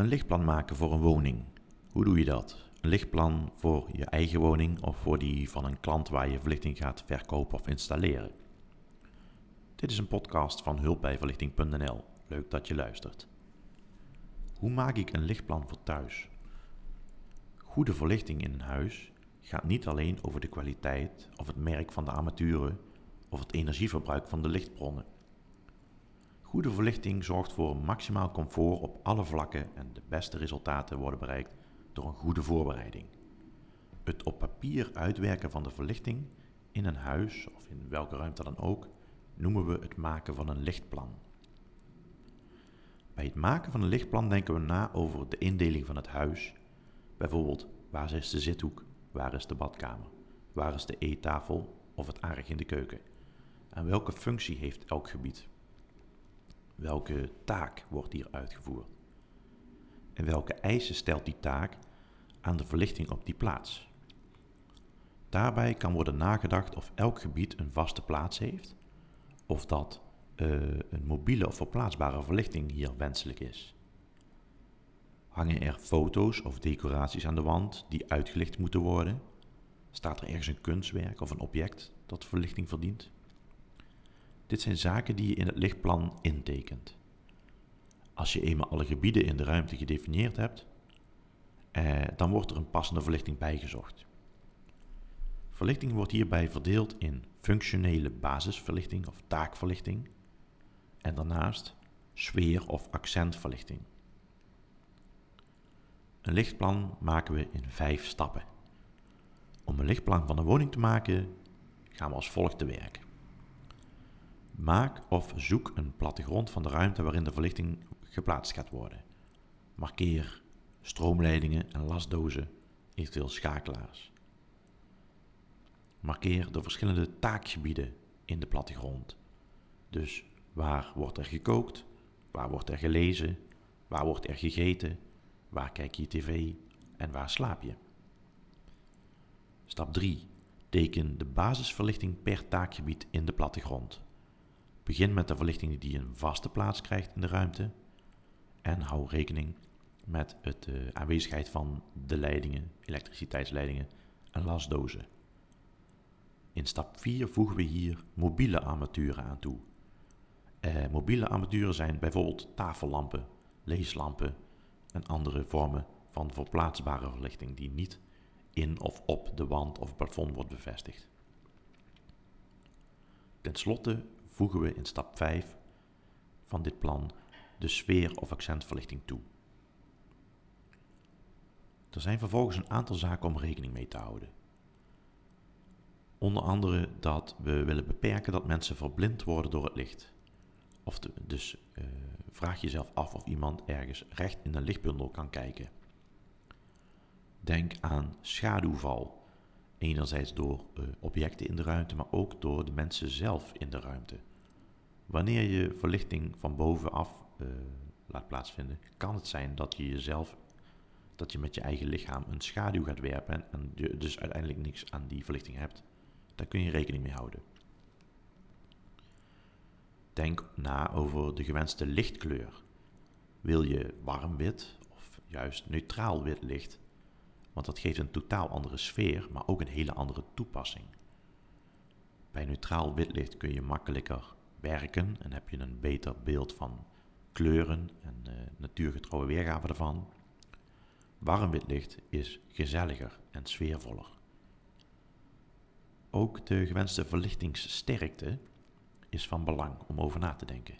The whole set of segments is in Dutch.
Een lichtplan maken voor een woning. Hoe doe je dat? Een lichtplan voor je eigen woning of voor die van een klant waar je verlichting gaat verkopen of installeren. Dit is een podcast van hulpbijverlichting.nl. Leuk dat je luistert. Hoe maak ik een lichtplan voor thuis? Goede verlichting in een huis gaat niet alleen over de kwaliteit of het merk van de armaturen of het energieverbruik van de lichtbronnen. Goede verlichting zorgt voor maximaal comfort op alle vlakken en de beste resultaten worden bereikt door een goede voorbereiding. Het op papier uitwerken van de verlichting in een huis of in welke ruimte dan ook noemen we het maken van een lichtplan. Bij het maken van een lichtplan denken we na over de indeling van het huis. Bijvoorbeeld, waar is de zithoek, waar is de badkamer, waar is de eettafel of het aardig in de keuken. En welke functie heeft elk gebied? Welke taak wordt hier uitgevoerd? En welke eisen stelt die taak aan de verlichting op die plaats? Daarbij kan worden nagedacht of elk gebied een vaste plaats heeft, of dat uh, een mobiele of verplaatsbare verlichting hier wenselijk is. Hangen er foto's of decoraties aan de wand die uitgelicht moeten worden? Staat er ergens een kunstwerk of een object dat verlichting verdient? Dit zijn zaken die je in het lichtplan intekent. Als je eenmaal alle gebieden in de ruimte gedefinieerd hebt, eh, dan wordt er een passende verlichting bijgezocht. Verlichting wordt hierbij verdeeld in functionele basisverlichting of taakverlichting en daarnaast sfeer- of accentverlichting. Een lichtplan maken we in vijf stappen. Om een lichtplan van een woning te maken, gaan we als volgt te werk. Maak of zoek een plattegrond van de ruimte waarin de verlichting geplaatst gaat worden. Markeer stroomleidingen en lasdozen, eventueel schakelaars. Markeer de verschillende taakgebieden in de plattegrond. Dus waar wordt er gekookt, waar wordt er gelezen, waar wordt er gegeten, waar kijk je tv en waar slaap je. Stap 3. Teken de basisverlichting per taakgebied in de plattegrond. Begin met de verlichting die een vaste plaats krijgt in de ruimte en hou rekening met de uh, aanwezigheid van de leidingen, elektriciteitsleidingen en lasdozen. In stap 4 voegen we hier mobiele armaturen aan toe. Uh, mobiele armaturen zijn bijvoorbeeld tafellampen, leeslampen en andere vormen van verplaatsbare verlichting die niet in of op de wand of plafond wordt bevestigd. Ten slotte voegen we in stap 5 van dit plan de sfeer- of accentverlichting toe. Er zijn vervolgens een aantal zaken om rekening mee te houden. Onder andere dat we willen beperken dat mensen verblind worden door het licht. Of dus uh, vraag jezelf af of iemand ergens recht in een lichtbundel kan kijken. Denk aan schaduwval. Enerzijds door uh, objecten in de ruimte, maar ook door de mensen zelf in de ruimte. Wanneer je verlichting van bovenaf uh, laat plaatsvinden, kan het zijn dat je jezelf, dat je met je eigen lichaam een schaduw gaat werpen en je dus uiteindelijk niks aan die verlichting hebt. Daar kun je rekening mee houden. Denk na over de gewenste lichtkleur. Wil je warm wit of juist neutraal wit licht? Want dat geeft een totaal andere sfeer, maar ook een hele andere toepassing. Bij neutraal wit licht kun je makkelijker werken en heb je een beter beeld van kleuren en uh, natuurgetrouwe weergave ervan. Warm wit licht is gezelliger en sfeervoller. Ook de gewenste verlichtingssterkte is van belang om over na te denken.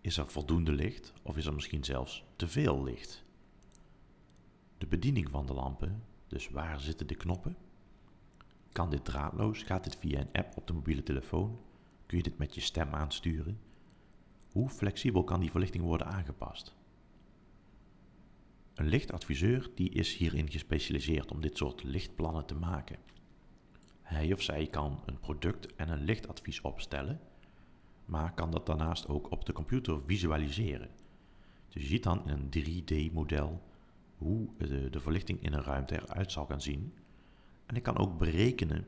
Is er voldoende licht of is er misschien zelfs te veel licht? De bediening van de lampen, dus waar zitten de knoppen? Kan dit draadloos? Gaat dit via een app op de mobiele telefoon? Kun je dit met je stem aansturen? Hoe flexibel kan die verlichting worden aangepast? Een lichtadviseur die is hierin gespecialiseerd om dit soort lichtplannen te maken. Hij of zij kan een product en een lichtadvies opstellen, maar kan dat daarnaast ook op de computer visualiseren. Dus je ziet dan in een 3D-model hoe de, de, verlichting in een ruimte eruit zal gaan zien. En ik kan ook berekenen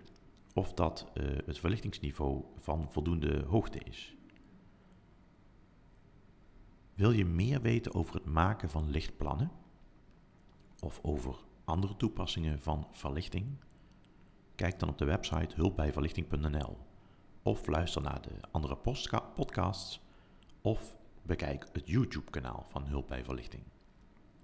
of dat uh, het verlichtingsniveau van voldoende hoogte is. Wil je meer weten over het maken van lichtplannen? Of over andere toepassingen van verlichting? Kijk dan op de website hulpbijverlichting.nl of luister naar de andere podcasts of bekijk het YouTube-kanaal van Hulp bij Verlichting.